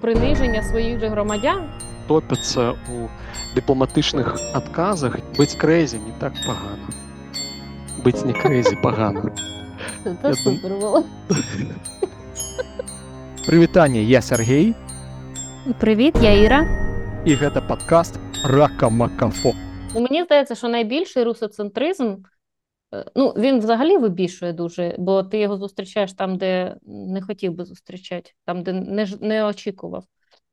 приниження своїх же громадян. Топяться у дипломатичних отказах. Бить крейзі не так погано. Бить не крейзі погано. Це Я супер було. Прывітанне я Сергей Привіт, я Іра. і гэта падкаст рака макафо Ну, мені здається, що найбільший русоцентризм, ну, він взагалі вибішує дуже, бо ти його зустрічаєш там, де не хотів би зустрічати, там, де не, ж- не очікував.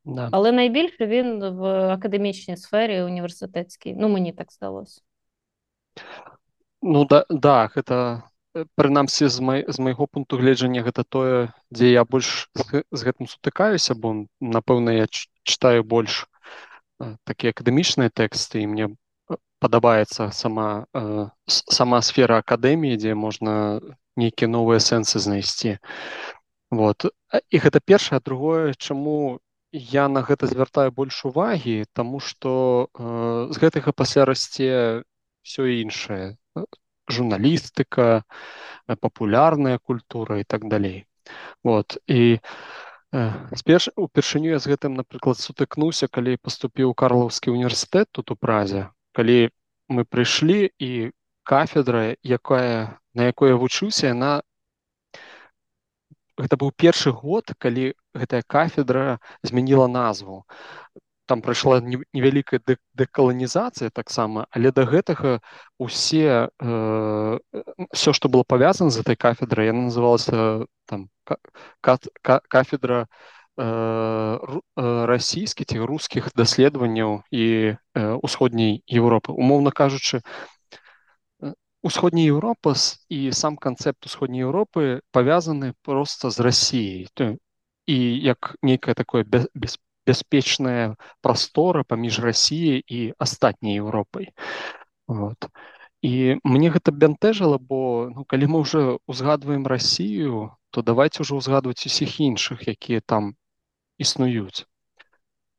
Да. Але найбільше він в академічній сфері університетській. Ну, мені так здалося. Ну да, да, гэта э, прынамсі з, май, з майго пункту гледжання гэта тое, дзе я больш з, гэ- з гэтым сутыкаюся, бо напэўна я ч- чытаю больш э, такія акадэмічныя тэксты і мне э, Падабаецца сама, э, сама сфера акадэміі, дзе можна нейкія новыя сэнсы знайсці. Вот. І гэта першае, другое, чаму я на гэта звяртаю больш увагі, таму што э, з гэтага пасля расце все іншае. Э, Журналістика, э, папулярная культура і так далей. Вот. І э, сперш, упершыню я з гэтым, напрыклад, сутыкнуўся, калі паступіў Карлаўскі універсітэт тут у Празе, калі мы прыйшлі і кафедра, якая, на якой я вучыўся, яна гэта быў першы год, калі гэтая кафедра змяніла назву. Там прайшла не- невялікая дэ- дэкаланізацыя таксама, але да гэтага усе э, все, што было павязана з этой кафедрай, яна называлася там ка- кат- ка- кафедра расійскіх ці рускіх даследаванняў і э, усходняй Еўропы. Умоўна кажучы, э, Усходняя Еўропа і сам канцэпт усходняй Еўропы павязаны проста з Расіяй. То- І як нейкая такое бяспечная прастора паміж Расіяй і астатняй Еўропай. Вот. І мне гэта бянтэжыла, бо ну, калі мы ўжо ўзгадваем Расію, то давайте ўжо ўзгадваць усіх іншых, якія там існуюць.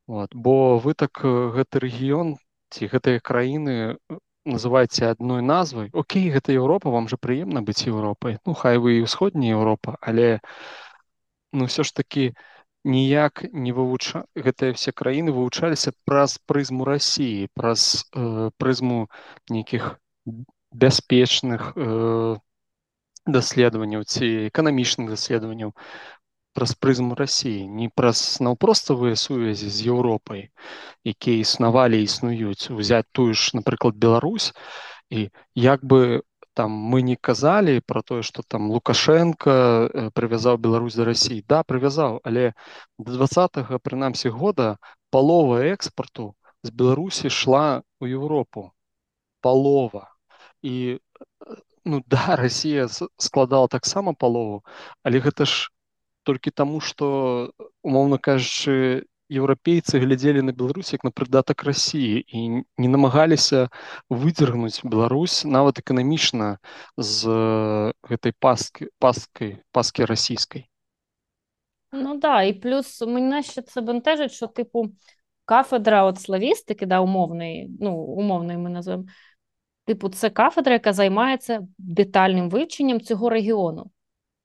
Вот. Бо вы так гэты рэгіён ці гэтыя краіны называеце адной назвай. Окей, гэта Еўропа, вам жа прыемна быць Еўропай. Ну хай вы і ўсходняя Еўропа, але ну ўсё ж такі ніяк не вывуча гэтыя все краіны вывучаліся праз прызму Расіі, праз э, прызму нейкіх бяспечных э, даследаванняў ці эканамічных даследаванняў праз прызму Расіі, не праз наўпроставыя сувязі з Еўропай, якія існавалі існуюць, узяць тую ж, напрыклад, Беларусь і як бы там мы не казалі пра тое, што там Лукашенко э, прывязаў Беларусь да Расіі. Да, прывязаў, але да двадцатага прынамсі года палова экспарту з Беларусі шла ў Еўропу. Палова. І э, ну да, Расія с- складала таксама палову, але гэта ж толькі таму, што умоўна кажучы, еўрапейцы глядзелі на Беларусь як на прыдатак Расіі і не намагаліся выдзергнуць Беларусь нават эканамічна з э, гэтай пасткі пасткай паскі расійскай. Ну да, і плюс мене ще це бентежить, що, типу, кафедра от славістики, да, умовної, ну, умовної ми називаємо, типу, це кафедра, яка займається детальним вивченням цього регіону.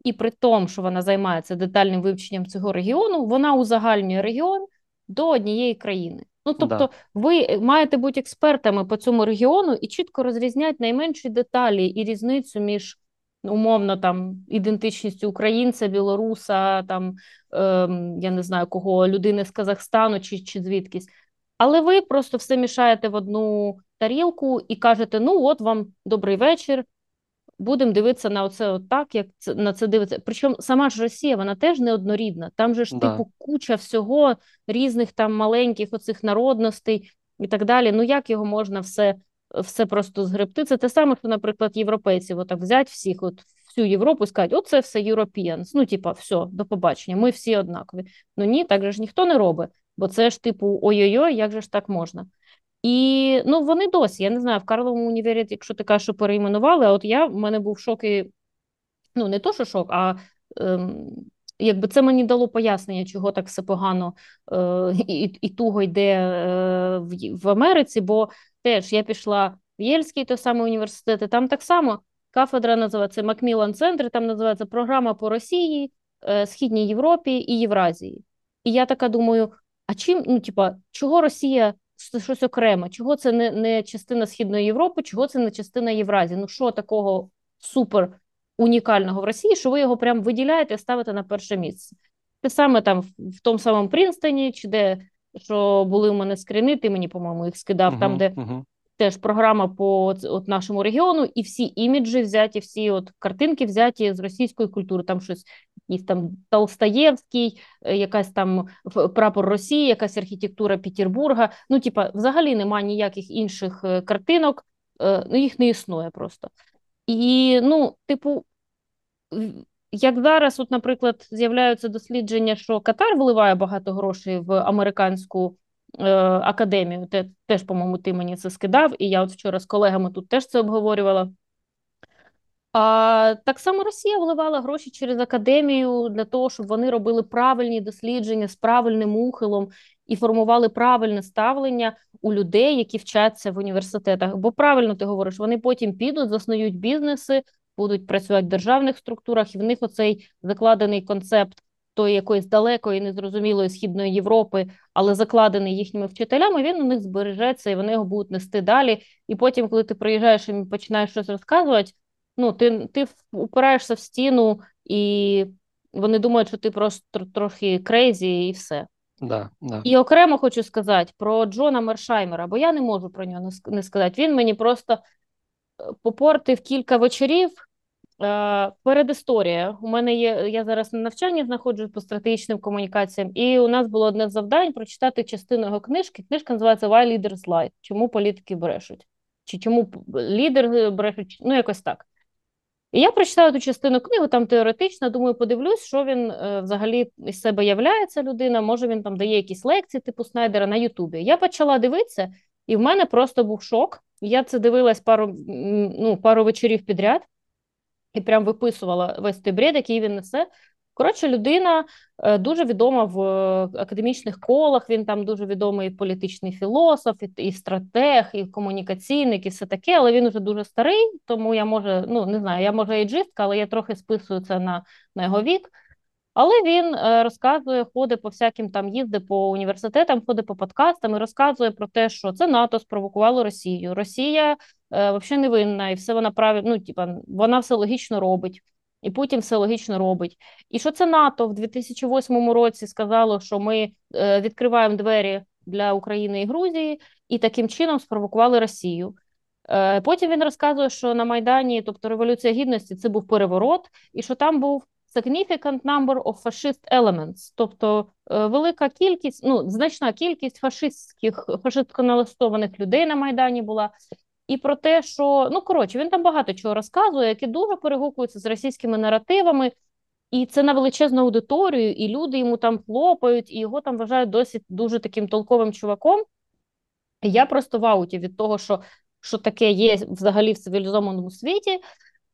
І при тому, що вона займається детальним вивченням цього регіону, вона узагальнює регіон до однієї країни. Ну, тобто, Да. ви маєте бути експертами по цьому регіону і чітко розрізняти найменші деталі і різницю між умовно там ідентичністю українця, білоруса, там ем, я не знаю кого, людини з Казахстану чи, чи звідкись. Але ви просто все мішаєте в одну тарілку і кажете: ну, от вам добрий вечір. Будемо дивитися на от так, як це, на це дивиться. Причому сама ж Росія, вона теж неоднорідна. Там же ж, Да. типу, куча всього різних там маленьких оцих народностей і так далі. Ну як його можна все, все просто згребти? Це те саме, що, наприклад, європейців отак взяти всіх, от всю Європу і сказати, оце все Europeans. Ну, типа, все, до побачення, ми всі однакові. Ну ні, так же ж ніхто не робить, бо це ж типу ой-ой-ой, як же ж так можна? І ну вони досі, я не знаю, в Карловому універі, якщо ти кажеш, що перейменували, а от я в мене був шок і ну не то, що шок, а ем, якби це мені дало пояснення, чого так все погано е, і, і туго йде е, в, в Америці, бо теж я пішла в Єльський той самий університет, і там так само кафедра називається Макміллан Центр, там називається програма по Росії, е, Східній Європі і Євразії. І я така думаю: а чим, ну, типа, чого Росія щось окреме? Чого це не не частина Східної Європи, чого це не частина Євразії? Ну, що такого супер унікального в Росії, що ви його прям виділяєте і ставите на перше місце? Те саме там в тому самому Принстоні, чи де що були у мене скрини, ти мені, по-моєму, їх скидав, uh там, де uh теж програма по от нашому регіону, і всі іміджі взяті, всі от картинки взяті з російської культури. Там щось якийсь там Толстаєвський, е, якась там прапор Росії, якась архітектура Петербурга. Ну, типа, взагалі немає ніяких інших е, картинок, е, ну їх не існує просто. І, ну, типу, як зараз, от, наприклад, з'являються дослідження, що Катар вливає багато грошей в американську академію, Те, теж, по-моєму, ти мені це скидав, і я от вчора з колегами тут теж це обговорювала. А так само Росія вливала гроші через академію для того, щоб вони робили правильні дослідження з правильним ухилом і формували правильне ставлення у людей, які вчаться в університетах. Бо правильно ти говориш, вони потім підуть, заснують бізнеси, будуть працювати в державних структурах, і в них оцей закладений концепт тої якоїсь далекої, незрозумілої східної Європи, але закладений їхніми вчителями, він у них збережеться і вони його будуть нести далі. І потім, коли ти приїжджаєш і починаєш щось розказувати, ну ти ти упираєшся в стіну, і вони думають, що ти просто трохи крейзі, і все. Да, да. І окремо хочу сказати про Джона Мершаймера, бо я не можу про нього не сказати. Він мені просто е, попортив кілька вечорів. Е, передісторія. У мене є, я зараз на навчанні знаходжусь по стратегічним комунікаціям, і у нас було одне завдань прочитати частину його книжки. Книжка називається Why Leaders Lie? Чому політики брешуть? Чи чому лідер брешуть? Ну, якось так. І я прочитала ту частину книги, там теоретично, думаю, подивлюсь, що він е, взагалі із себе являється людина. Може, він там дає якісь лекції, типу Снайдера на Ютубі. Я почала дивитися, і в мене просто був шок. Я це дивилась пару ну, пару вечорів підряд і прям виписувала весь той бред, який він несе. Коротше, людина е, дуже відома в е, академічних колах. Він там дуже відомий політичний філософ, і, і стратег, і комунікаційник, і все таке. Але він уже дуже старий, тому я може, ну не знаю, я може ейджистка, але я трохи списую це на, на його вік. Але він е, розказує, ходить по всяким там їздить по університетам, ходить по подкастам і розказує про те, що це НАТО спровокувало Росію. Росія е, взагалі не винна, і все вона праві, ну, типа, вона все логічно робить. І Путін все логічно робить. І що це НАТО в 2008 році сказало, що ми е, відкриваємо двері для України і Грузії, і таким чином спровокували Росію. Е, потім він розказує, що на Майдані, тобто Революція Гідності, це був переворот, і що там був significant number of fascist elements, тобто велика кількість, ну значна кількість фашистських фашистсько налаштованих людей на Майдані була. І про те, що ну коротше, він там багато чого розказує, які дуже перегукуються з російськими наративами, і це на величезну аудиторію, і люди йому там хлопають, і його там вважають досить дуже таким толковим чуваком. Я просто в ауті від того, що що таке є взагалі в цивілізованому світі.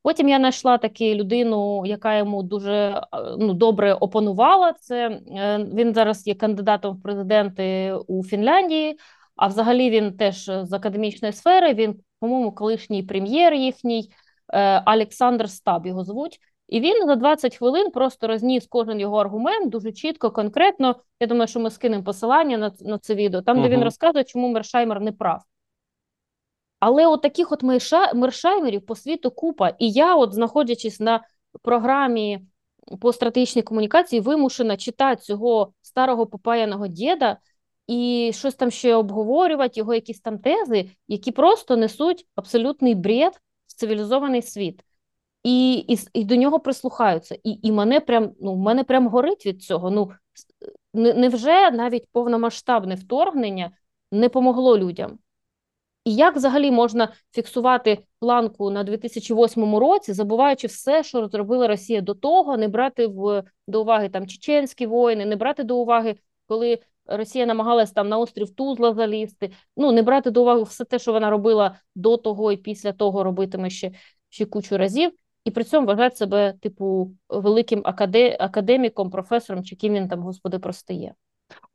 Потім я знайшла таку людину, яка йому дуже ну, добре опанувала. Це е, він зараз є кандидатом в президенти у Фінляндії, а взагалі він теж з академічної сфери. Він, по-моєму, колишній прем'єр їхній е, Олександр Стаб його звуть. І він за 20 хвилин просто розніс кожен його аргумент дуже чітко, конкретно. Я думаю, що ми скинемо посилання на на це відео, там, де він розказує, чому Мершаймер не прав. Але от таких от мершаймерів по світу купа. І я, от знаходячись на програмі по стратегічній комунікації, вимушена читати цього старого попаяного діда і щось там ще обговорювати, його якісь там тези, які просто несуть абсолютний бред в цивілізований світ. І і, і до нього прислухаються. І і мене прям ну, мене прям горить від цього. Ну Невже навіть повномасштабне вторгнення не помогло людям? І як взагалі можна фіксувати планку на 2008 році, забуваючи все, що зробила Росія до того, не брати в до уваги там чеченські воїни, не брати до уваги, коли Росія намагалась там на острів Тузла залізти, ну не брати до уваги все те, що вона робила до того і після того робитиме ще ще кучу разів, і при цьому вважати себе, типу, великим академіком, професором, чи ким він там, господи, простає.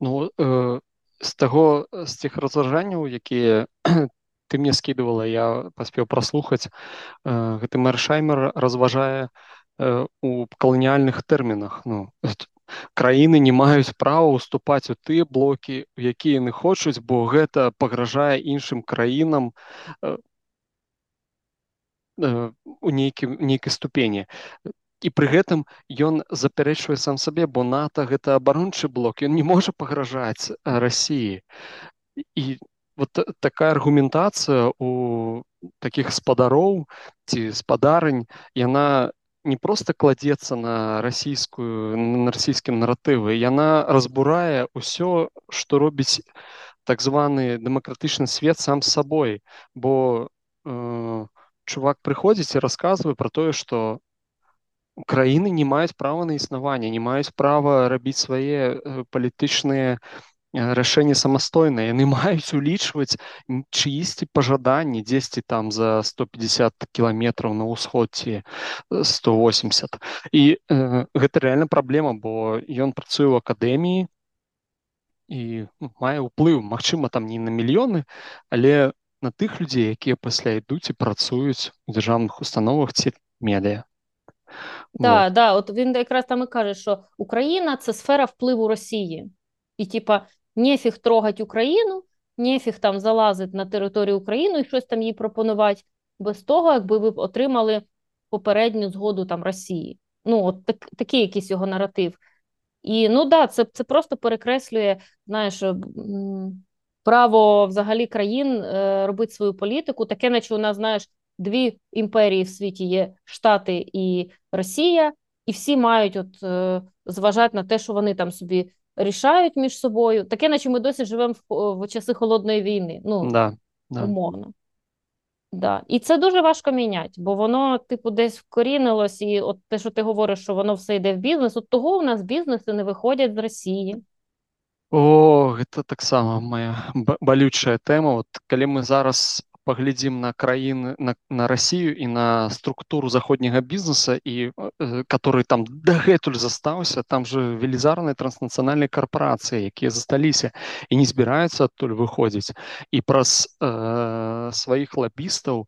Ну, е, з того, з цих розважанняў, які ты мне скидывала я паспеў праслухаць гэты мэр шаймер разважае у каланіяльных тэрмінах ну краіны не маюць права уступаць у тыя блокі якія яны хочуць бо гэта пагражае іншым краінам э, э, у нейкім нейкай ступені. І пры гэтым ён запярэчвае сам сабе бо нато гэта абарончы блок ён не можа пагражаць рассіі і вот такая аргументацыя у таких спадароў ці спадарынь яна не просто кладзецца на расійскую на расійскім наратывы яна разбурае ўсё што робіць так званы дэмакратычны свет сам з сабой бо э, чувак прыходзіць і расказвае про тое што краіны не маюць права на існаванне не маюць права рабіць свае палітычныя рашэнні самастойныя яны маюць улічваць чыісьці пажаданні дзесьці там за 150 кіламетраў на ўсходці 180 і э, гэта реально праблема бо ён працуе ў акадэміі і ну, мае ўплыў Мачыма там не на мільёны але на тых людзей якія пасля ідуць і працуюць у дзяржаўных установах ці медыа Да, вот. да, от він якраз там і каже, що Україна це сфера впливу Росії. І, типа, нефіг трогать Україну, нефіг там залазити на територію України і щось там їй пропонувати, без того, якби ви отримали попередню згоду там Росії. Ну, от так, такий якийсь його наратив. І ну да, це це просто перекреслює, знаєш, право взагалі країн е, робити свою політику. Таке, наче у нас, знаєш, дві імперії в світі є Штати і Росія, і всі мають от е, зважати на те, що вони там собі рішають між собою. Таке, наче ми досі живемо в, в часи холодної війни. Ну, да, да. умовно. Да. І це дуже важко міняти, бо воно, типу, десь вкорінилось, і от те, що ти говориш, що воно все йде в бізнес, от того у нас бізнеси не виходять з Росії. О, гэта таксама моя балючая тэма. Вот, калі мы зараз паглядзім на краіны на, на Росію і на структуру заходняга бізнеса і э, который там дагэтуль застаўся там же велізарныя транснацыянальныя карпорацыі якія засталіся і не збіраюцца адтуль выходзіць і праз э, сваіх лабістаў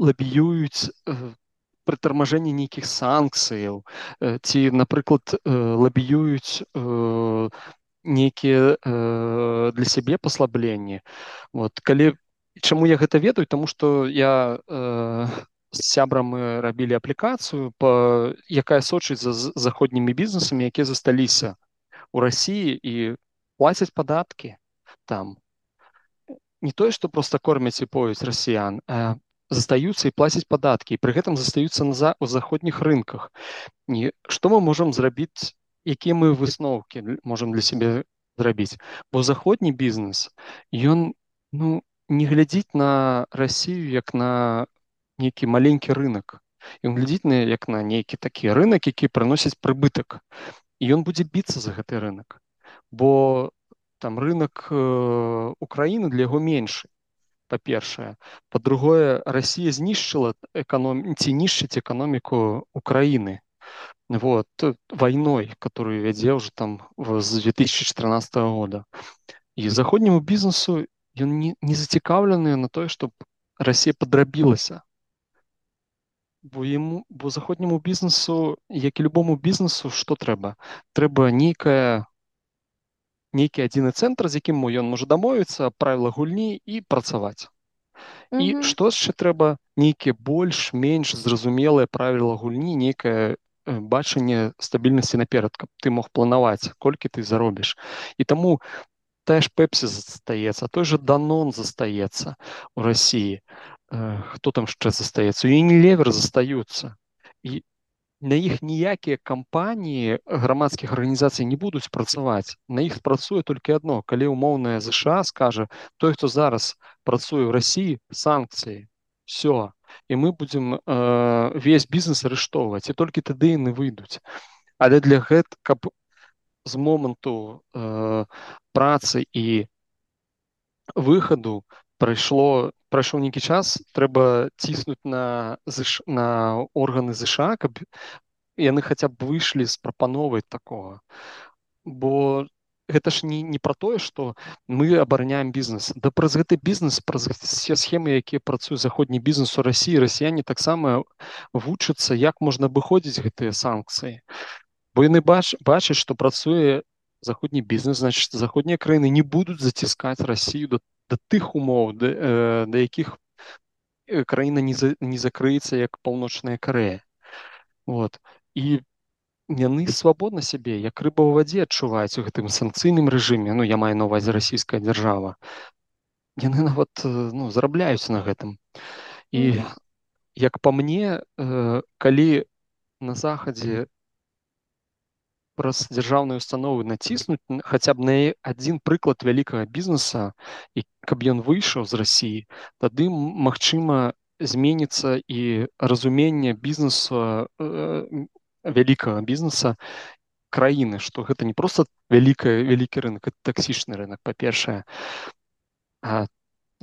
лабіююць э, прытармажэнне нейкіх санкцыяў э, ці напрыклад э, лабіююць э, нейкія э, для сябе паслабленні вот калі чаму я гэта ведаю тому что я э, з сябрам мы рабілі аплікацыю по якая сочыць за заходнімі бізнесамі якія засталіся у Росіі і плацяць падаткі там. Не тое что просто кормяць і поюць расіян застаюцца і плацяць падаткі пры гэтым застаюцца на за у заходніх рынках. І што мы можемм зрабіць якія мы высноўкі можемм для сябе зрабіць? Бо заходні бізнес ён ну не глядзіць на Расію як на нейкі маленькі рынок. Ён глядзіць на як на нейкі такі рынок, які прыносіць прыбытак. І ён будзе біцца за гэты рынок. Бо там рынок э, Украіны для яго меншы. Па-першае, па-другое, Расія знішчыла эканом... ці нішчыць эканоміку Украіны. Вот, вайной, которую вядзе ўжо там з 2014 года. І заходняму бізнесу ён не, не зацікаўлены на тое чтобы Россия подрабілася бо ему бо заходняму бізнесу як і любому бізнесу что трэба трэба нейкая нейкі адзіны цэнтр з якім ён можа дамовіцца правіла гульні і працаваць. І mm -hmm. што яшчэ трэба нейкія больш менш зразумелыя правіла гульні нейкае бачанне стабільнасці наперад каб ты мог планаваць колькі ты заробіш. І таму тая ж пепсі застаецца той же данон застаецца у Росіі хто там яшчэ застаецца Unilever застаюцца і на іх ніякія кампаніі грамадскіх арганізацый не будуць працаваць на іх працуе толькі адно калі умоўная ЗША скажа той хто зараз працуе ў Росіі санкцыі все і мы будзем э, весь бізнес арыштоўваць і толькі тады яны выйдуць але для гэт каб з моманту э, працы і выхаду прайшло прайшоў нейкі час трэба ціснуць на ЗШ, на органы ЗША каб яны хаця б выйшлі з прапановай такого. Бо гэта ж не не про тое что мы абараняем бізнес да праз гэты бізнес праз все схемы якія працуюць заходні бізнес у Росіі расіяне таксама вучацца як можна абыходзіць гэтыя санкцыі бо яны бач бачаць што працуе заходні бізнес значит заходнія краіны не будуць заціскаць Росію до да тых умоў да, э, да якіх краіна не за, не закрыецца як паўночная Карея вот і яны свабодна сябе як рыба ў вадзе адчуваюць у гэтым санкцыйным рэжыме ну я маю на увазе расійская дзяржава яны нават э, ну зарабляюць на гэтым. І mm -hmm. як по мне э, калі на захадзе праз дзяржаўныя установы націснуць хаця б на адзін прыклад вялікага бізнеса і каб ён выйшаў з рассіі тады магчыма зменіцца і разуменне бізнесу э, вялікага бізнеса краіны што гэта не просто вялікая вялікі рынок таксічны рынок па-першае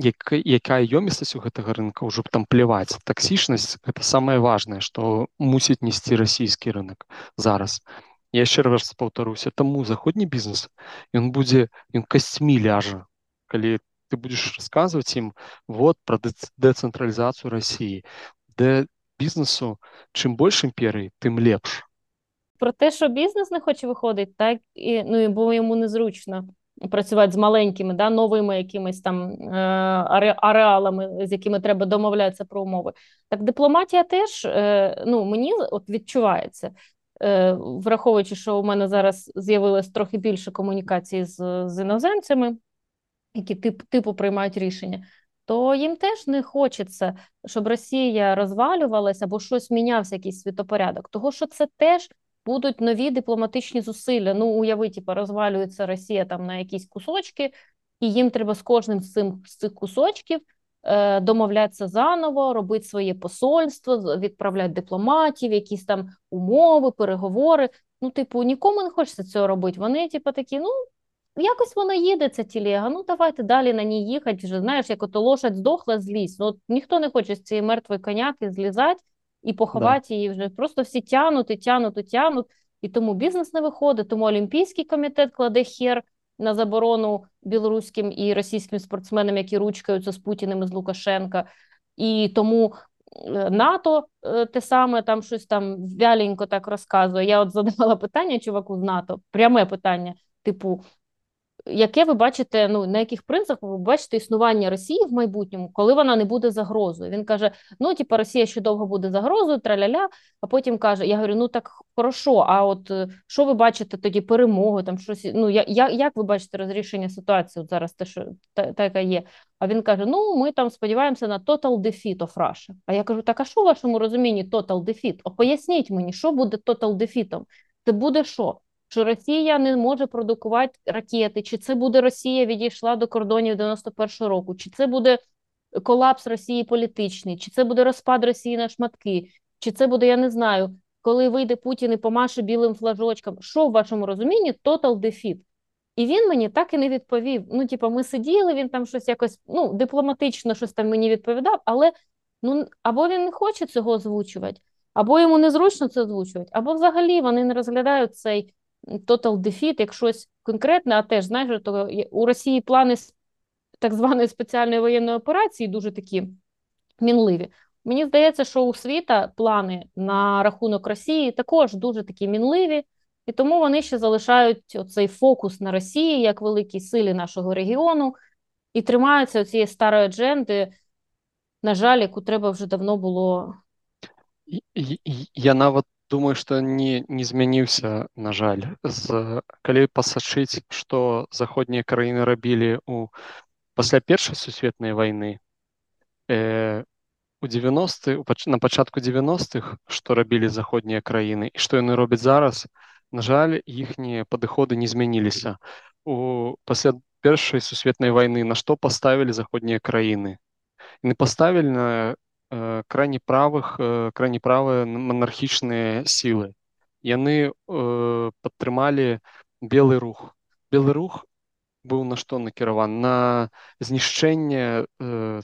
як, якая ёмістасць у гэтага рынка ўжо б там пляваць таксічнасць гэта самае важнае што мусіць несці расійскі рынок зараз. і я яшчэ раз паўтаруся таму заходні бізнес ён будзе ён касцьмі ляжа калі ты будешь рассказывать ім вот про дэцэнтралізацыю Росіі де бізнесу чым больш імперый тым лепш про те що бізнес не хоче виходить так і ну і бо йому незручно працювати з маленькими да новими якимись там е, ареалами, з якими треба домовлятися про умови. Так дипломатія теж е, ну мені от відчувається. Е, враховуючи, що у мене зараз з'явилось трохи більше комунікації з з іноземцями, які тип, типу приймають рішення, то їм теж не хочеться, щоб Росія розвалювалася або щось мінявся, якийсь світопорядок, того що це теж будуть нові дипломатичні зусилля. Ну, уяви, типу, розвалюється Росія там на якісь кусочки, і їм треба з кожним з цим з цих кусочків. Е, домовлятися заново, робити своє посольство, відправляти дипломатів, якісь там умови, переговори. Ну, типу, нікому не хочеться цього робити. Вони, типу, такі, ну. Якось воно їде, ця тілега, ну давайте далі на ній їхати. Вже знаєш, як ото лошадь здохла, злізь. Ну, от ніхто не хоче з цієї мертвої коняки злізати і поховати да. її вже. Просто всі тянуть і тянуть і тянуть. І тому бізнес не виходить, тому Олімпійський комітет кладе хер на заборону білоруським і російським спортсменам, які ручкаються з Путіним і з Лукашенка, і тому е, НАТО е, те саме там щось там вяленько так розказує. Я от задавала питання чуваку з НАТО, пряме питання, типу, яке ви бачите, ну на яких принципах ви бачите існування Росії в майбутньому, коли вона не буде загрозою? Він каже: Ну, типу, Росія ще довго буде загрозою, траляля. А потім каже: Я говорю, ну так хорошо. А от е, що ви бачите тоді перемогу? Там щось ну я, я як ви бачите розрішення ситуації? От зараз те, що та, та яка є. А він каже: Ну, ми там сподіваємося на total defeat of Russia. А я кажу: так а що в вашому розумінні total defeat? О, поясніть мені, що буде total defeat? Це буде що? Що Росія не може продукувати ракети, чи це буде Росія відійшла до кордонів 91-го року, чи це буде колапс Росії політичний, чи це буде розпад Росії на шматки, чи це буде, я не знаю, коли вийде Путін і помаше білим флажочком. Що в вашому розумінні total defeat? І він мені так і не відповів. Ну, типу, ми сиділи, він там щось якось ну, дипломатично щось там мені відповідав, але ну або він не хоче цього озвучувати, або йому незручно це озвучувати, або взагалі вони не розглядають цей total defeat, як щось конкретне, а теж знаєш, то у Росії плани так званої спеціальної воєнної операції дуже такі мінливі. Мені здається, що у світа плани на рахунок Росії також дуже такі мінливі, і тому вони ще залишають оцей фокус на Росії як великій силі нашого регіону і тримаються цієї старої адженди, на жаль, яку треба вже давно було. Я нават думаю что не не змяніўся на жаль з калі пасачыць што заходнія краіны рабілі у пасля першай сусветнай войны э, у 90 на пачатку 90-х што рабілі заходнія краіны і што яны робяць зараз на жаль іхнія падыходы не змяніліся у пасля першай сусветнай войны на што паставілі заходнія краіны не паставілі на Э, крайне правых э, крайне правыя монархічныя сілы яны э, падтрымалі белы рух. Белы рух быў на што накіраван на знішчэнне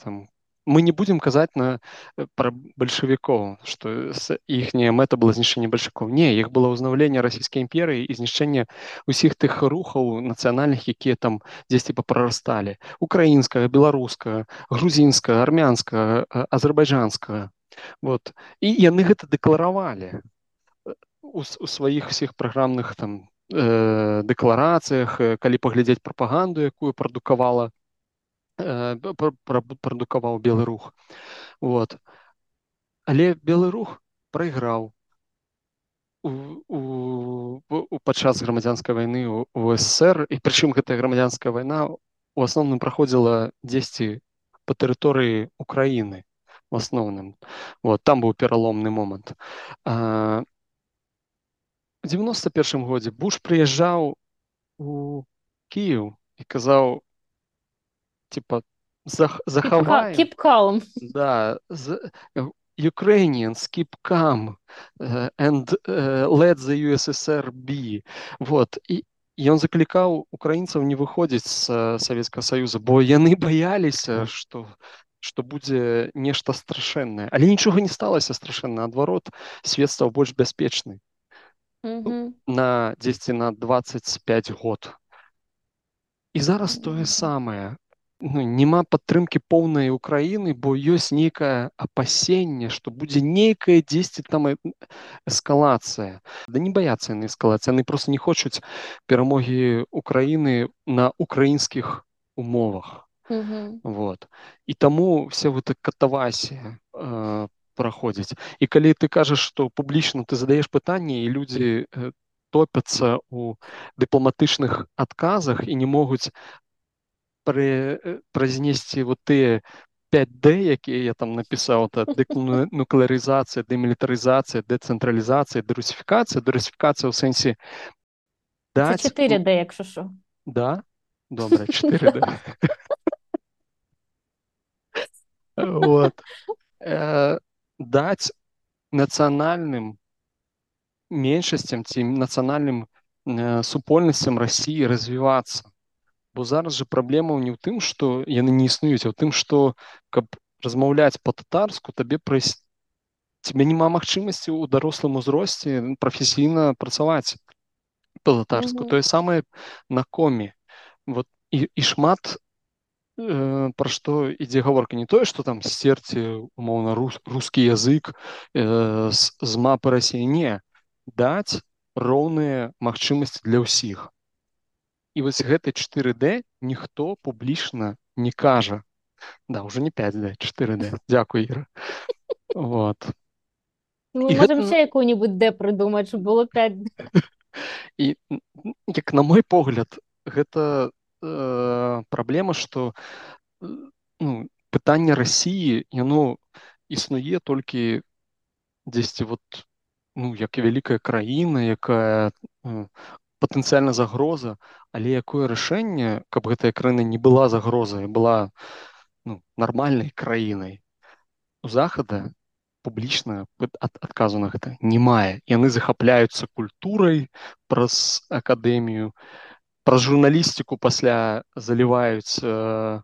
там мы не будем казаць на э, пра бальшавікоў што іхняя мэта была знішчэнне бальшакоў не іх было ўзнаўленне расійскай імперыі і знішчэнне ўсіх тых рухаў нацыянальных якія там дзесьці папрарасталі украінскага беларускага грузінскага армянскага азербайджанскага вот. І яны гэта дэкларавалі у, у сваіх всіх праграмных там э, дэкларацыях калі паглядзець прапаганду якую прадукавала э, прадукаваў белы рух вот. Але белы рух прайграў у, у, у падчас грамадзянскай вайны у ССР і прычым гэтая грамадзянская вайна у асноўным праходзіла дзесьці по тэрыторыі Украіны в асноўным вот там быў пераломны момант а, 91 годзе буш прыязджаў у Кіев і казаў типа зах, захаваем keep calm. Да з, Ukrainians keep calm uh, and uh, let the USSR be. Вот і ён заклікаў украінцаў не выходзіць з Савецкага Саюза бо яны баяліся што што будзе нешта страшэннае але нічога не сталася страшэнна адварот свет стаў больш бяспечны Угу. на 10 на 25 год. І зараз тое самае ну, няма падтрымкі поўнай Украіны бо ёсць нейкае апасенне што будзе нейкая 10 там эскалацыя да не баяцца яны эскалацыі яны просто не хочуць перамогі Украіны на украінскіх умовах. Угу. вот. І таму все вот катавасія э, праходзіць і калі ты кажаш што публічна ты задаеш пытанне і людзі э, топяцца у дыпламатычных адказах і не могуць празнесці вот тыя 5d якія я там напісаў нуклеарызацыя дэмілітарызацыя дэцэнтралізацыя дэрусіфікацыя дэрусіфікацыя ў сэнсе Це 4D, якщо що. да добра 4 вот э, даць нацыянальным меншасцям ці нацыянальным э, супольнасцям рассіі развівацца Бо зараз же праблема не ў тым што яны не існуюць а ў тым што каб размаўляць па-татарску табе прайсці тебе няма магчымасці ў дарослым узросце прафесійна працаваць па-татарску Мгм. тое самае на коме вот і, і шмат э, пра што ідзе гаворка не тое што там сцерці умоўна рус, рускі язык э, з, з мапы рассіі не даць роўныя магчымасці для ўсіх і вось гэты 4D ніхто публічна не кажа да уже не 5D 4D Дякую Іра вот. Ну, І Ми можемо гэта- ще яку-небудь де придумати, щоб було 5 і як на мой погляд гэта э, праблема што э, ну, пытанне рассіі яно існуе толькі дзесьці вот ну як і вялікая краіна якая э, патэнцыяльна загроза але якое рашэнне каб гэтая краіна не была загрозай была ну, нармальнай краінай у захада публічна ад- адказу на гэта не мае яны захапляюцца культурай праз акадэмію праз журналістыку пасля заліваюць э,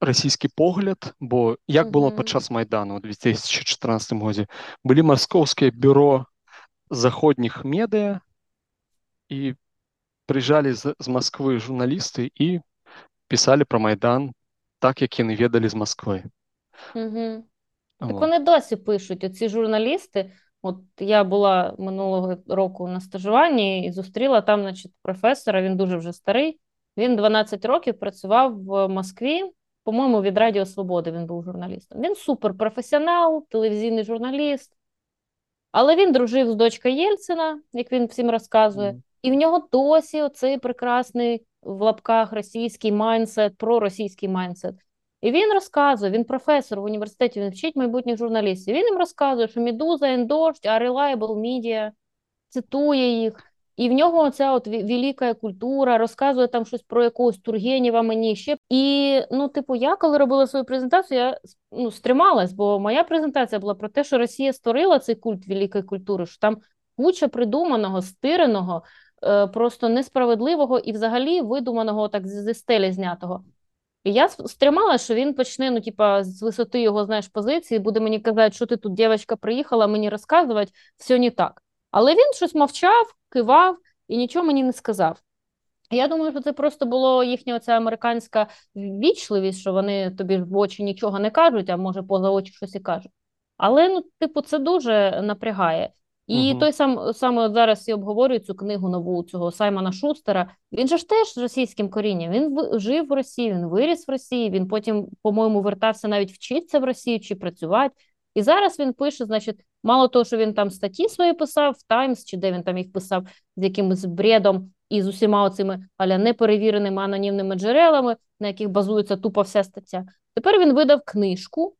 расійскі погляд бо як было Мгм. падчас майдану у 2014 годзе былі маскоўскія бюро заходніх медыа і прыйжалі з, з Масквы журналісты і пісалі пра майдан так як яны ведалі з Масквы Угу. Так Вот. вони досі пишуть, оці журналісти. От я була минулого року на стажуванні і зустріла там, значить, професора, він дуже вже старий. Він 12 років працював в Москві, по-моєму, від Радіо Свободи він був журналістом. Він суперпрофесіонал, телевізійний журналіст. Але він дружив з дочкою Єльцина, як він всім розказує. І в нього досі оцей прекрасний в лапках російський майндсет, проросійський майндсет. І він розказує, він професор в університеті, він вчить майбутніх журналістів. Він їм розказує, що Медуза and а Reliable Media, цитує їх. І в нього оця от велика культура, розказує там щось про якогось Тургенєва мені ще. І, ну, типу, я коли робила свою презентацію, я ну, стрималась, бо моя презентація була про те, що Росія створила цей культ великої культури, що там куча придуманого, стиреного, просто несправедливого і взагалі видуманого так зі стелі знятого. І я стримала, що він почне, ну, типа, з висоти його, знаєш, позиції, буде мені казати, що ти тут, дівчинка, приїхала мені розказувати, все не так. Але він щось мовчав, кивав і нічого мені не сказав. Я думаю, що це просто було їхня оця американська ввічливість, що вони тобі в очі нічого не кажуть, а може поза очі щось і кажуть. Але, ну, типу, це дуже напрягає. І Мгм. той сам саме зараз всі обговорюють цю книгу нову цього Саймона Шустера. Він же ж теж з російським корінням. Він жив в Росії, він виріс в Росії. Він потім, по-моєму, вертався навіть вчитися в Росію чи працювати. І зараз він пише, значить, мало того, що він там статті свої писав в Таймс, чи де він там їх писав з якимось бредом і з усіма оцими аля неперевіреними анонімними джерелами, на яких базується тупо вся стаття. Тепер він видав книжку.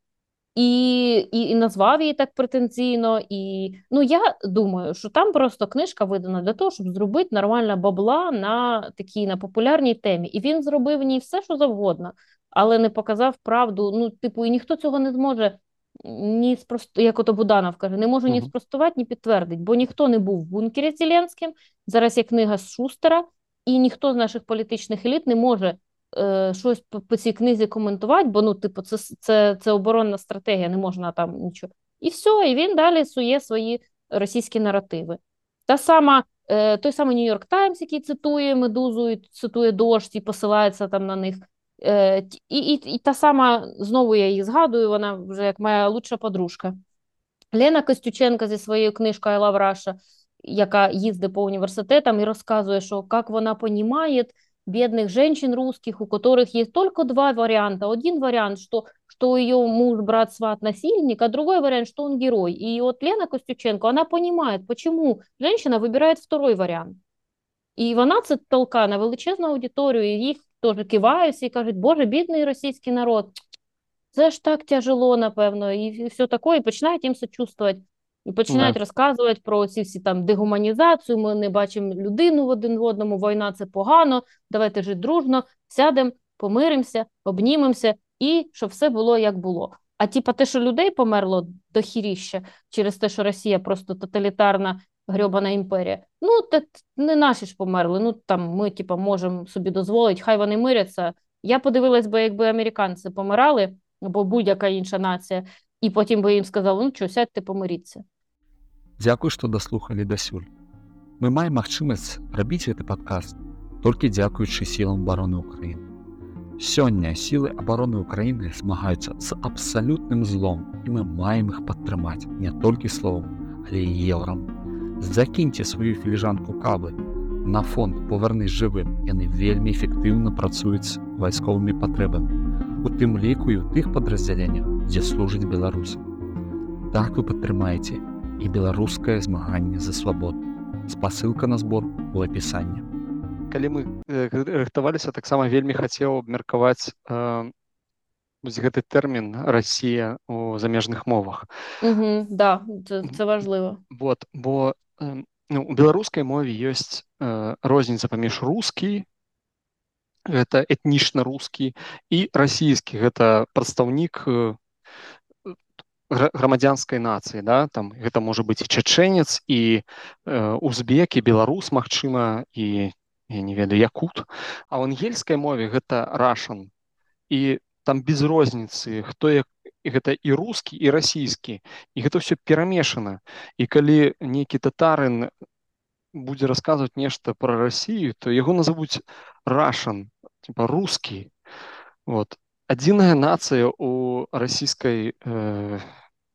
І, і, і назвав її так претензійно. І ну я думаю, що там просто книжка видана для того, щоб зробити нормальна бабла на такій на популярній темі. І він зробив в ній все, що завгодно, але не показав правду. Ну, типу, і ніхто цього не зможе ні спрост... як ото Буданов каже, не може ні спростувати, ні підтвердити, бо ніхто не був в бункері Зеленським. Зараз є книга з Шустера, і ніхто з наших політичних еліт не може е, щось по, по цій книзі коментувати, бо ну, типу, це, це, це оборонна стратегія, не можна там нічого. І все, і він далі сує свої російські наративи. Та сама, е, той самий Нью-Йорк Таймс, який цитує Медузу, і цитує дощ і посилається там на них. Е, і, і, і та сама, знову я її згадую, вона вже як моя лучша подружка. Лена Костюченка зі своєю книжкою «I love Russia», яка їздить по університетам і розказує, що як вона розуміє бедных женщин русских, у которых есть только два варианта. Один вариант, что, что ее муж, брат, сват, насильник, а другой вариант, что он герой. И вот Лена Костюченко, она понимает, почему женщина выбирает второй вариант. І вона це толкає на величезну аудиторію, і їх теж киваються і кажуть, боже, бідний російський народ, це ж так тяжело, напевно, і все таке, і починають їм сочувствувати. І починають Да. розказувати про ці всі там дегуманізацію, ми не бачимо людину в один в одному, війна це погано, давайте жити дружно, сядемо, помиримося, обнімемося, і щоб все було як було. А типа те, що людей померло до хіріща через те, що Росія просто тоталітарна грьобана імперія. Ну, та не наші ж померли. Ну там ми, типа, можемо собі дозволити, хай вони миряться. Я подивилась би, якби американці помирали, або будь-яка інша нація, і потім би їм сказали, ну що, сядьте, помиріться. Дзякуй, што даслухалі дасюль. Мы маем магчымасць рабіць гэты падкаст толькі дзякуючы сілам обороны Украіны. Сёння сілы абароны Украіны змагаюцца з абсалютным злом, і мы маем іх падтрымаць не толькі словам, але і еўрам. Закіньце сваю філіжанку кавы. На фонд павернись жывым. Яны вельмі эфектыўна працуюць з вайсковымі патрэбамі. У тым ліку і ў тых падраздзяленнях, дзе служыць Беларусь. Так вы падтрымаеце і беларускае змаганне за свабоду. Спасылка на збор у апісанні. калі мы э, рыхтаваліся таксама вельмі хацеў абмеркаваць э, вось гэты тэрмін Расія у замежных мовах Угу, да, це, важливо. вот бо э, ну, у беларускай мове ёсць э, розніца паміж рускі гэта этнічна рускі і расійскі гэта прадстаўнік э, грамадзянскай нацыі да там гэта можа быць і чачэнец і э, узбек і беларус магчыма і я не ведаю якут. А ў ангельскай мове гэта рашан. І там без розніцы хто як гэта і рускі і расійскі. І гэта ўсё перамешана. І калі нейкі татарын будзе расказваць нешта пра Расію то яго назовуць рашан типа рускі. Вот адзіная нацыя у расійскай э,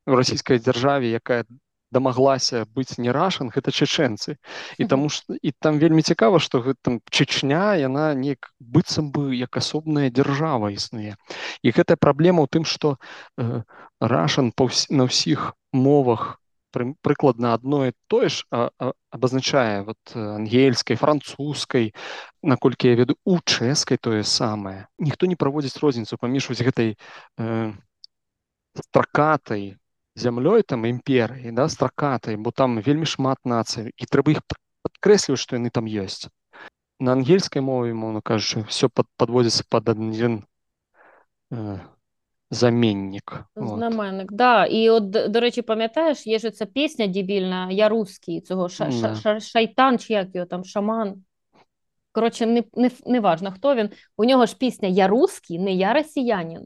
расійскай дзяржаве якая дамаглася быць не рашан гэта чачэнцы і таму што і там вельмі цікава што гэта чечня яна неяк быццам бы як асобная дзяржава існуе. І гэтая праблема ў тым што э, рашан ўс... на ўсіх мовах пры- прыкладна адно і тое ж абазначае вот э, ангельскай французскай наколькі я веду у чэшскай тое самае ніхто не праводзіць розніцу паміж вось гэтай э, стракатай зямлёй там імперыі да стракатай бо там вельмі шмат нацый і трэба іх падкрэсліваць што яны там ёсць. На ангельскай мове моўна кажучы все пад, падводзіцца пад адзін э, заменнік вот. Знаменник, да. І от, до речі, пам'ятаєш, є ж ця пісня дебільна «Я русський», цього ша, ша, ша, шайтан, чи як його там, шаман. Коротше, не, не, не важно, хто він. У нього ж пісня «Я русський», не «Я росіянин».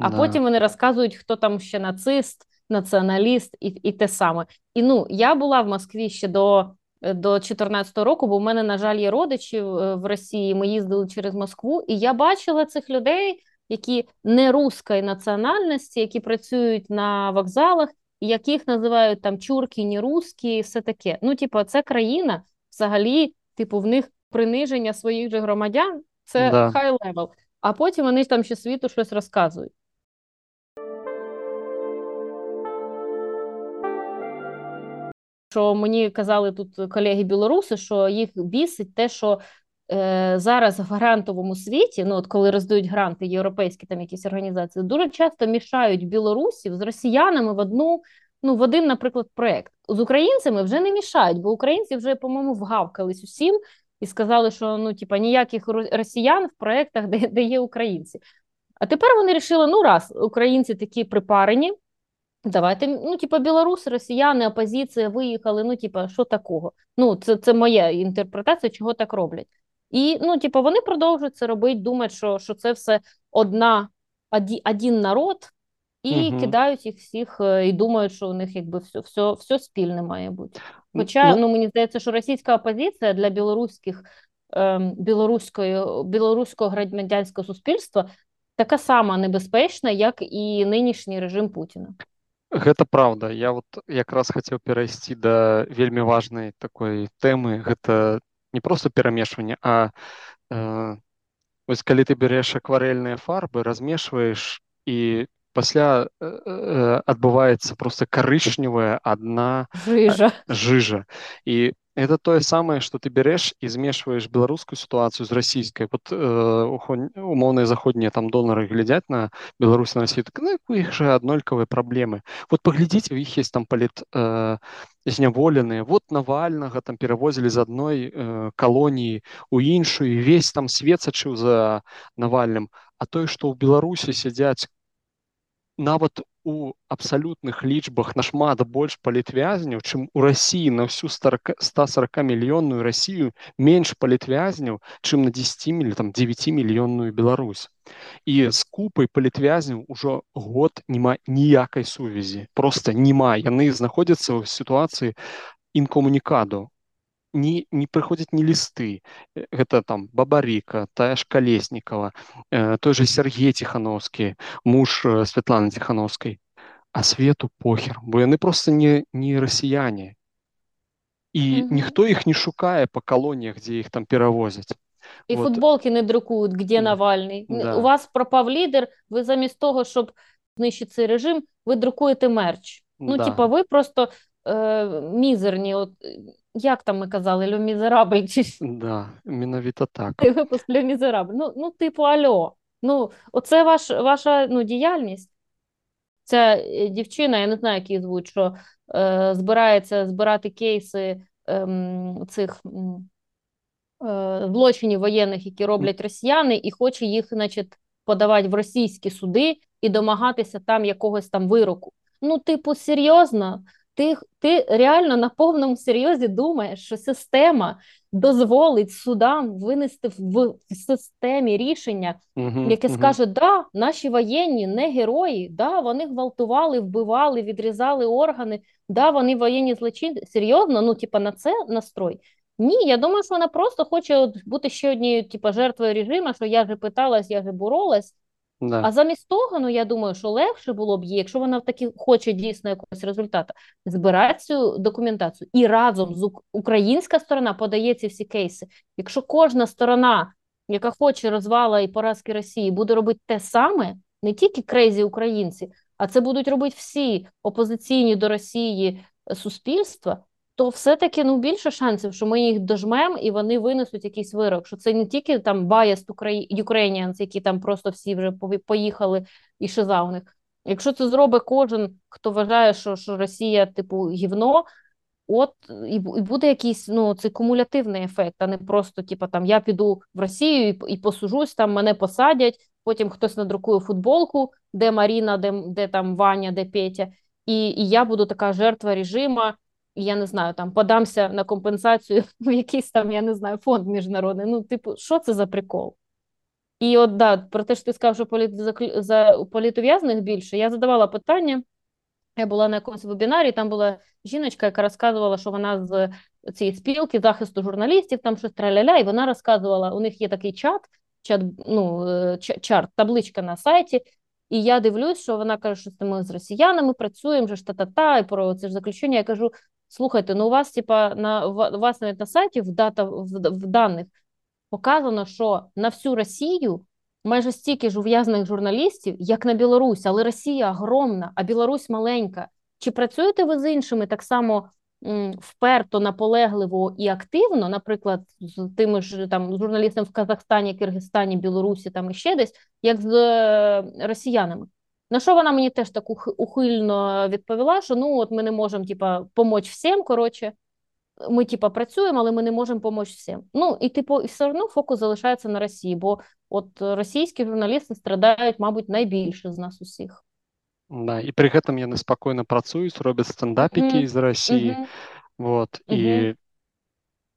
А Да. потім вони розказують, хто там ще нацист, націоналіст і, і те саме. І ну, я була в Москві ще до, до 14-го року, бо в мене, на жаль, є родичі в в Росії. Ми їздили через Москву, і я бачила цих людей, які не руської національності, які працюють на вокзалах, яких називають там чурки, нерусские, все таке. Ну, типу, це країна взагалі, типу, в них приниження своїх же громадян це Да. high level. А потім вони там ще світу щось розказують. Що мені казали тут колеги білоруси, що їх бісить те, що е, зараз в грантовому світі, ну от коли роздають гранти європейські там якісь організації, дуже часто мішають білорусів з росіянами в одну, ну в один, наприклад, проект. З українцями вже не мішають, бо українці вже, по-моєму, вгавкались усім і сказали, що ну, типа, ніяких росіян в проектах, де, де є українці. А тепер вони вирішили: ну раз українці такі припарені. Давайте, ну, типа, білоруси, росіяни, опозиція виїхали. Ну, типа, що такого? Ну, це, це моя інтерпретація, чого так роблять. І, ну, типа, вони продовжують це робити, думають, що, що це все одна, оді, один народ, і Мгм. кидають їх всіх, е, і думають, що у них якби все, все, все спільне має бути. Хоча, Ну, ну, мені здається, що російська опозиція для білоруських, ем, білоруської, білоруського громадянського суспільства така сама небезпечна, як і нинішній режим Путіна. Гэта праўда. Я вот якраз хацеў перайсці да вельмі важнай такой тэмы. Гэта не проста перамешванне, а э, вось калі ты бярэш акварэльныя фарбы, размешваеш і пасля э, э, адбываецца проста карычневая адна Жижа. жижа. І это тое самае, што ты бярэш і змешваеш беларускую сітуацыю з расійскай. Вот э, ухо- умоўныя заходнія там донары глядзяць на Беларусь на Россию, так ну, у іх же аднолькавыя праблемы. Вот паглядзіце, у іх есть там паліт э, зняволеныя. Вот Навальнага там перавозілі з адной э, калоніі у іншую, весь там свет сачыў за Навальным. А тое, што ў Беларусі сядзяць нават у абсалютных лічбах нашмат больш палітвязняў, чым у рассіі на ўсю 140 мільённую Расію менш палітвязняў, чым на 10 міль, там 9 мільённую Беларусь. І з купай палітвязняў ужо год няма ніякай сувязі. Проста няма. Яны знаходзяцца ў сітуацыі інкомунікаду. Не, не прыходзяць ні лісты. Э, Гэта там Бабарыка, тая ж Калеснікава, э, той же Сергей Ціхановскі, муж э, Святланы Ціхановскай. А свету похер, бо яны проста не, не расіяне. І Мгм. ніхто іх не шукае па калоніях, дзе іх там перавозяць. І Вот. футболки не друкують, где Да. Навальний. Н- Да. У вас пропав лідер, ви замість того, щоб знищити цей режим, ви друкуєте мерч. Ну, Да. типа, ви просто е, мізерні, от, е, як там ми казали, Les Misérables, чи Да, менавіта так. цей випуск Les Misérables. Ну, ну, типу, альо. Ну, оце ваш, ваша ну, діяльність. Ця е, дівчина, я не знаю, як її звуть, що е, збирається збирати кейси ем, цих е, злочинів воєнних, які роблять росіяни, і хоче їх, значить, подавати в російські суди і домагатися там якогось там вироку. Ну, типу, серйозно? Ти, ти реально на повному серйозі думаєш, що система дозволить судам винести в, в системі рішення, Мгм, яке мгм. скаже, да, наші воєнні не герої, да, вони гвалтували, вбивали, відрізали органи, да, вони воєнні злочинці. Серйозно, ну, типа, на це настрой? Ні, я думаю, що вона просто хоче от бути ще однією, типа, жертвою режиму, що я же питалась, я же боролась. Да. А замість того, ну я думаю, що легше було б їй, якщо вона таки хоче дійсно якогось результату, збирати цю документацію і разом з українська сторона подає ці всі кейси. Якщо кожна сторона, яка хоче розвала і поразки Росії, буде робити те саме, не тільки крейзі українці, а це будуть робити всі опозиційні до Росії е, суспільства, то все-таки ну більше шансів, що ми їх дожмемо і вони винесуть якийсь вирок. Що це не тільки там Украї- Ukrainians, які там просто всі вже поїхали і шиза у них. Якщо це зробить кожен, хто вважає, що, що Росія, типу, гівно, от і, буде якийсь ну, цей кумулятивний ефект, а не просто, типу, там я піду в Росію і, і посужусь, там мене посадять, потім хтось надрукує футболку, де Маріна, де, де там Ваня, де Петя, і, і я буду така жертва режима, я не знаю, там подамся на компенсацію в якийсь там, я не знаю, фонд міжнародний. Ну, типу, що це за прикол? І от да, про те, що ти сказав, що політ, за, політов'язних більше, я задавала питання. Я була на якомусь вебінарі, там була жіночка, яка розказувала, що вона з цієї спілки захисту журналістів, там щось траляля, і вона розказувала, у них є такий чат, чат, ну, е, чарт, табличка на сайті, І я дивлюсь, що вона каже, що ми з росіянами працюємо, ж та-та-та, і про це ж заключення. Я кажу: слухайте, ну у вас, типа, на у вас навіть на сайті в дата в, в даних показано, що на всю Росію майже стільки ж ув'язаних журналістів, як на Білорусь, але Росія огромна, а Білорусь маленька. Чи працюєте ви з іншими так само вперто, наполегливо і активно, наприклад, з тими ж там журналістами в Казахстані, Киргизстані, Білорусі там і ще десь, як з е, росіянами? На що вона мені теж так ухильно відповіла, що ну от ми не можемо типа, помочь всім, коротше, ми типа працюємо, але ми не можемо допомогти всім. Ну і типу, і все одно фокус залишається на Росії, бо от російські журналісти страдають, мабуть, найбільше з нас усіх. Да, і при гэтым яны спакойна працуюць, робяць стендапікі mm -hmm. з Росії. Mm -hmm. Вот, mm -hmm. і...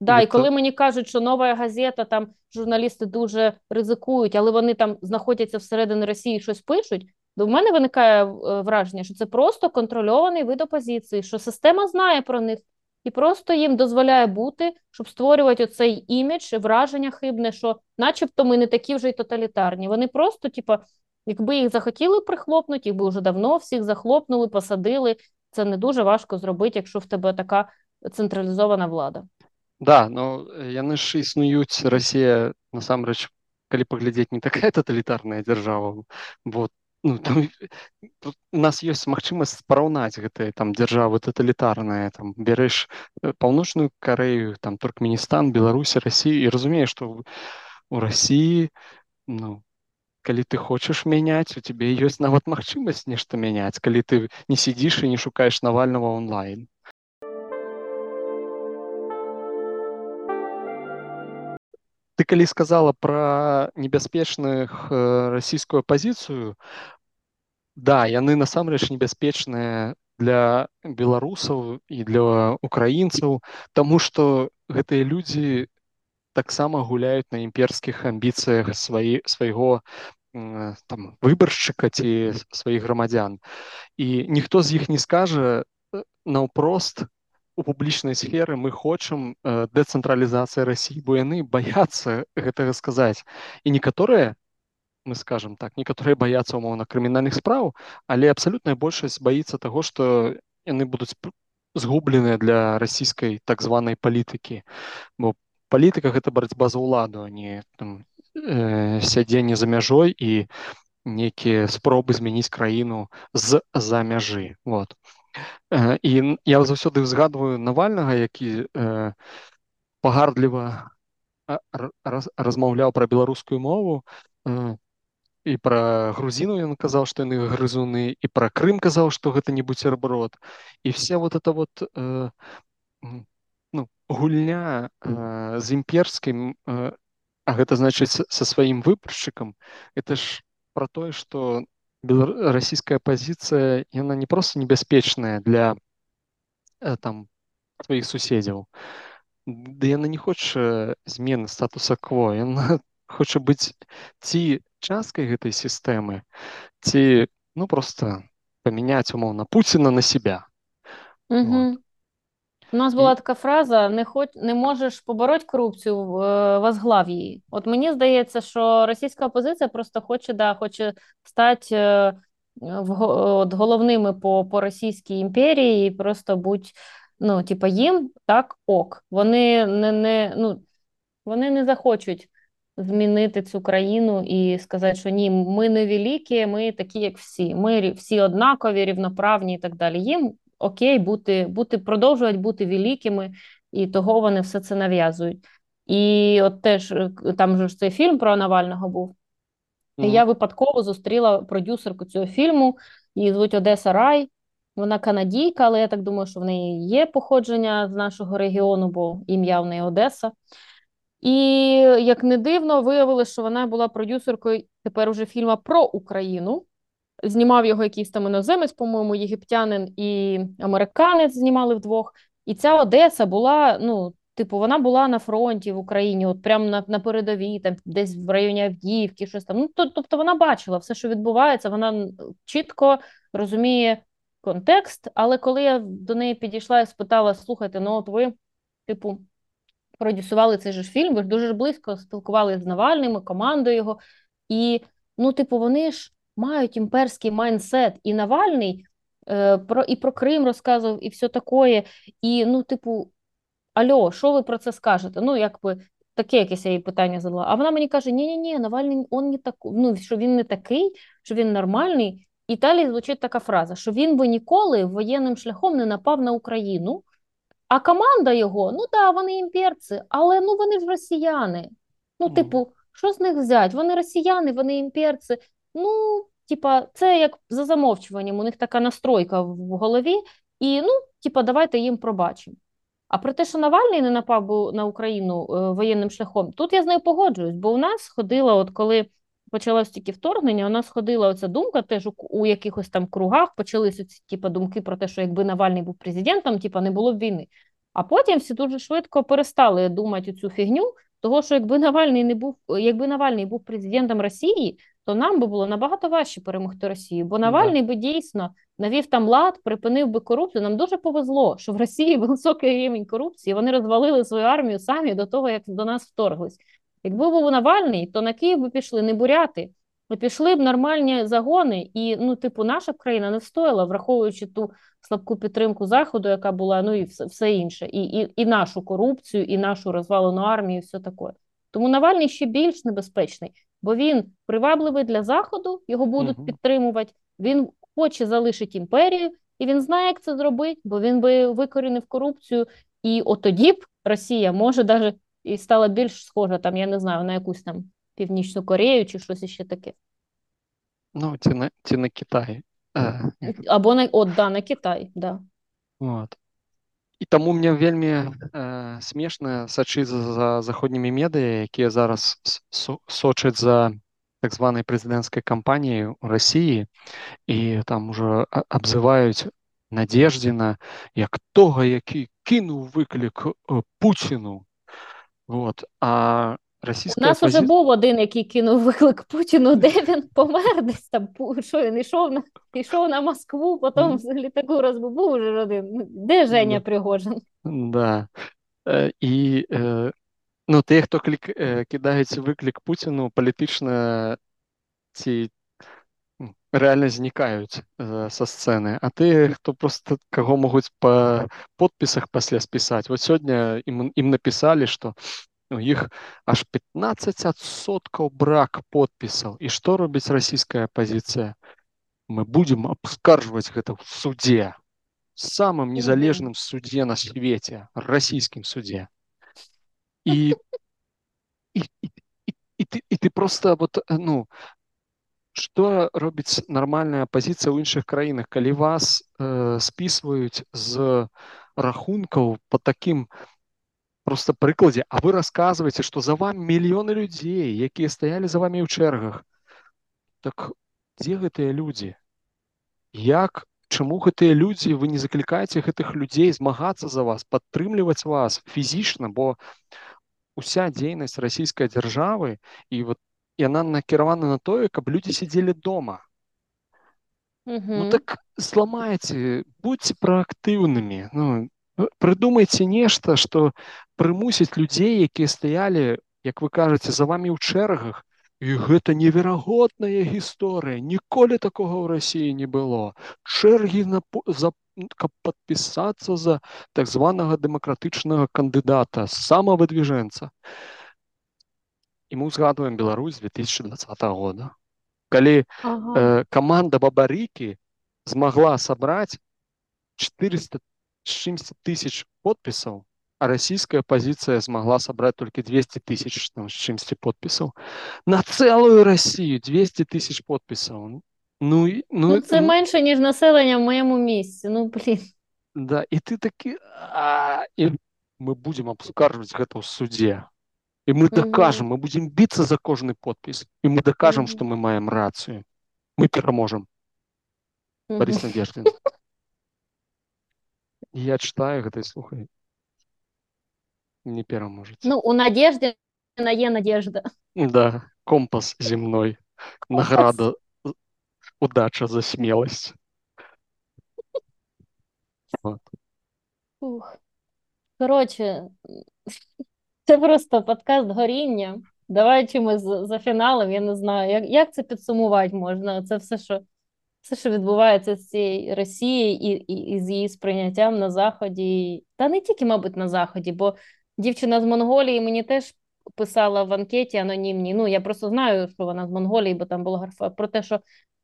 Да, і коли мені кажуть, що нова газета, там журналісти дуже ризикують, але вони там знаходяться всередині Росії і щось пишуть, в мене виникає е, враження, що це просто контрольований вид опозиції, що система знає про них, і просто їм дозволяє бути, щоб створювати оцей імідж, враження хибне, що, начебто, ми не такі вже й тоталітарні. Вони просто, типа, якби їх захотіли прихлопнути, їх би вже давно всіх захлопнули, посадили. Це не дуже важко зробити, якщо в тебе така централізована влада. Да, ну яны ж існуюць Росія насамрэч калі паглядзець не такая тоталітарная дзяржава вот ну, там, у нас ёсць магчымасць параўнаць гэтыя там дзяржавы таталітарныя там бярэш паўночную карею там туркменістан беларусі Росію і разумееш што у Росіі ну калі ты хочаш мяняць у тебе ёсць нават магчымасць нешта мяняць калі ты не сидзіш і не шукаеш навального онлайн калі сказала про небяспечных э, расійскую пазіцыю да яны насамрэч небяспечныя для беларусаў і для украінцаў тому что гэтыя людзі таксама гуляюць на імперскіх амбіцыях свае свайго там выбаршчыка ці сваіх грамадзян і ніхто з іх не скажа э, наўпрост у публічнай сферы мы хочам э, дэцэнтралізацыі рассіі бо яны баяцца гэтага сказаць і некаторыя мы скажем так некаторыя баяцца умоўна крымінальных спраў але абсалютная большасць баіцца таго што яны будуць згубленыя для расійскай так званай палітыкі бо палітыка гэта барацьба за ўладу а не там э, сядзенне за мяжой і нейкія спробы змяніць краіну з-за мяжы вот і я заўсёды узгадваю навальнага які пагардліва раз, размаўляў пра беларускую мову і пра грузіну ён казаў што яны грызуны і пра Крым казаў што гэта не буцерброд і все вот это вот э, ну, гульня э, з імперскім э, а гэта значыць са сваім выбаршчыкам это ж про тое што расійская пазіцыя яна не проста небяспечная для э, там тваіх суседзяў ды яна не хоча змены статуса кво яна хоча быць ці часткай гэтай сістэмы ці ну просто памяняць умоўна Пуціна на себя угу. вот. У нас була така фраза: не хоч не можеш побороти корупцію, возглав її. От мені здається, що російська опозиція просто хоче да, хоче стати е, в, от, головними по по Російській імперії і просто будь, ну, типа, їм так ок. Вони не, не, ну, вони не захочуть змінити цю країну і сказати, що ні, ми не великі, ми такі, як всі. Ми всі однакові, рівноправні і так далі. Їм окей, бути, бути, продовжувати бути великими, і того вони все це нав'язують. І от теж е, там же ж цей фільм про Навального був. Mm. І я випадково зустріла продюсерку цього фільму, її звуть Одеса Рай. Вона канадійка, але я так думаю, що в неї є походження з нашого регіону, бо ім'я в неї Одеса. І як не дивно, виявилося, що вона була продюсеркою тепер уже фільму про Україну. Знімав його якийсь там іноземець, по-моєму, єгиптянин і американець знімали вдвох. І ця Одеса була, ну, типу, вона була на фронті в Україні, от прямо на на передовій, там десь в районі Авдіївки, щось там. Ну, то, Тобто вона бачила все, що відбувається, вона чітко розуміє контекст. Але коли я до неї підійшла і спитала: слухайте, ну от ви, типу, продюсували цей же фільм, ви ж дуже близько спілкувалися з Навальним, командою його. І, ну, типу, вони ж мають імперський майндсет. І Навальний е, про і про Крим розказував, і все таке. І ну, типу, альо, що ви про це скажете? Ну, якби таке якесь я їй питання задала. А вона мені каже: ні ні ні Навальний он не так, ну, що він не такий, що він нормальний. І далі звучить така фраза, що він би ніколи воєнним шляхом не напав на Україну, а команда його, ну так, вони імперці, але ну вони ж росіяни. Ну, типу, що з них взяти? Вони росіяни, вони імперці. Ну, типа, це як за замовчуванням, у них така настройка в голові, і ну, типа, давайте їм пробачимо. А про те, що Навальний не напав на Україну е, воєнним шляхом, тут я з нею погоджуюсь, бо у нас ходила, от коли почалось тільки вторгнення, у нас ходила оця думка, теж у, якихось там кругах почалися ці типу, думки про те, що якби Навальний був президентом, типу, не було б війни. А потім всі дуже швидко перестали думати цю фігню, того що якби Навальний не був, якби Навальний був президентом Росії, то нам би було набагато важче перемогти Росію, бо Навальний би дійсно навів там лад, припинив би корупцію. Нам дуже повезло, що в Росії високий рівень корупції. Вони розвалили свою армію самі до того, як до нас вторглись. Якби був Навальний, то на Київ би пішли не буряти, пішли б нормальні загони, і ну, типу, наша країна не встояла, враховуючи ту слабку підтримку заходу, яка була, ну і все, все інше, і, і, і нашу корупцію, і нашу розвалену армію, і все таке. Тому Навальний ще більш небезпечний, бо він привабливий для заходу, його будуть угу. підтримувати. Він хоче залишити імперію, і він знає, як це зробити, бо він би викорінив корупцію. І от тоді б Росія може навіть і стала більш схожа, там, я не знаю, на якусь там Північну Корею чи щось іще таке. Ну, ці на, ці на Китай. Або на от, да, на Китай, да. Вот. І тому мне вельмі э, смешна сачыць за, за заходнімі медыа, якія зараз сочаць за так званай прэзідэнцкай кампаніяй у Росіі і там уже абзываюць Надеждзіна як тога, які кінуў выклік Пуціну. Вот. А Російська У нас опозиція... вже був один, який кинув виклик Путіну, де він помер десь там. Що він йшов на йшов на Москву, потім mm. літаку розбив. Був вже один. Де Женя mm. Пригожин? Да. Е, і е, ну, ті, хто клік, е, кидають виклик Путіну, політично ці реально зникають со сцени. А ті, хто просто кого можуть по підписах після списати. От сьогодні їм, їм написали, що у іх аж 15% брак подпісаў і што робіць расійская апозіцыя мы будем абскаржваць гэта в суде самым незалежным суде на свеце расійскім суде і і, і, і, і, ты, і ты просто вот ну что робіць нармальная апозіцыя ў іншых краінах калі вас э, спісваюць з рахункаў по таким просто прыкладзе а вы рассказываете что за вами мільёны людзей якія стаялі за вами ў чэргах. Так дзе гэтыя людзі? Як чаму гэтыя людзі вы не заклікаеце гэтых людзей змагацца за вас падтрымліваць вас фізічна бо уся дзейнасць расійскай дзяржавы і вот яна накіравана на тое каб людзі сядзелі дома. Ну так сломаеце будьце праактыўнымі. Ну прыдумайце нешта што прымусіць людзей якія стаялі як вы кажаце за вами ў чэргах. І гэта неверагодная гісторыя. Ніколі такога ў рассіі не было. Чэргі на за каб падпісацца за так званага дэмакратычнага кандыдата самавыдвіжэнца. І мы ўзгадваем Беларусь 2020 года. Калі ага. э, каманда бабарыкі змагла сабраць 400 с чимось тысяч подписов, а российская оппозиция смогла собрать только 200 тысяч там, с чимось подписов. На целую Россию 200 тысяч подписов. Ну, ну, ну це ну, менше, ніж населення в моєму місці. Ну, блін. Да, і ти таки, а, і ми будемо обскаржувати це в суді. І ми докажемо, ми будемо битися за кожний підпис. І ми докажемо, що ми маємо рацію. Ми переможемо. Борис Надеждин. Я читаю гэта слухай не пераможаце Ну у надежде на е надежда да компас земной награда удача за смелость вот. короче це просто подкаст горіння Давай чимось за, за фіналом, я не знаю. Як, як це підсумувати можна? Це все, що все, що відбувається з цією Росією і, і, і з її сприйняттям на Заході. Та не тільки, мабуть, на Заході, бо дівчина з Монголії мені теж писала в анкеті анонімній. Ну, я просто знаю, що вона з Монголії, бо там була графа, про те, що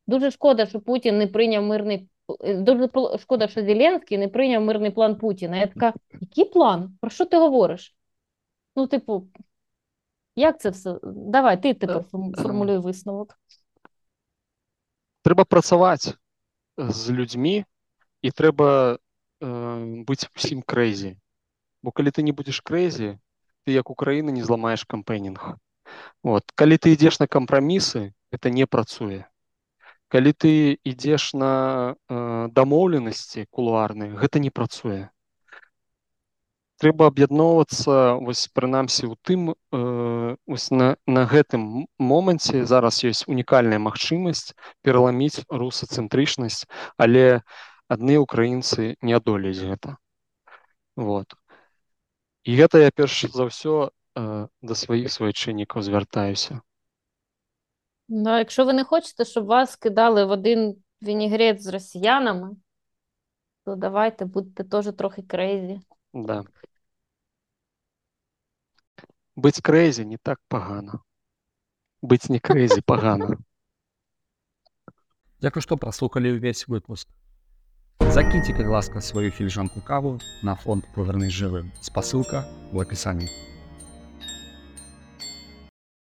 дуже шкода, що Путін не прийняв мирний. Дуже шкода, що Зеленський не прийняв мирний план Путіна. Я така, який план? Про що ти говориш? Ну, типу, як це все? Давай, ти тепер формулюй висновок. Трэба працаваць з людзьмі і трэба э, быць усім крэйзі. Бо калі ты не будзеш крэйзі, ты як Украіна не зламаеш кампэнінг. Вот. Калі ты ідзеш на кампрамісы, это не працуе. Калі ты ідзеш на э, дамоўленасці кулуарныя, гэта не працуе трэба аб'ядноўвацца вось прынамсі у тым э, на, на гэтым моманце зараз ёсць унікальная магчымасць пераламіць русацэнтрычнасць але адны украінцы не адолець гэта вот і гэта я перш за ўсё э, да сваіх свайчыннікаў звяртаюся Да, якщо ви не хочете, щоб вас кидали в один вінігрет з росіянами, то давайте будьте теж трохи crazy. Да. Быць крэйзі не так пагана. Быць не крэйзі пагана. Дзякуй, што праслухалі ўвесь выпуск. Закіньце, калі ласка, сваю фільжанку каву на фонд паверны жывым. Спасылка ў апісанні.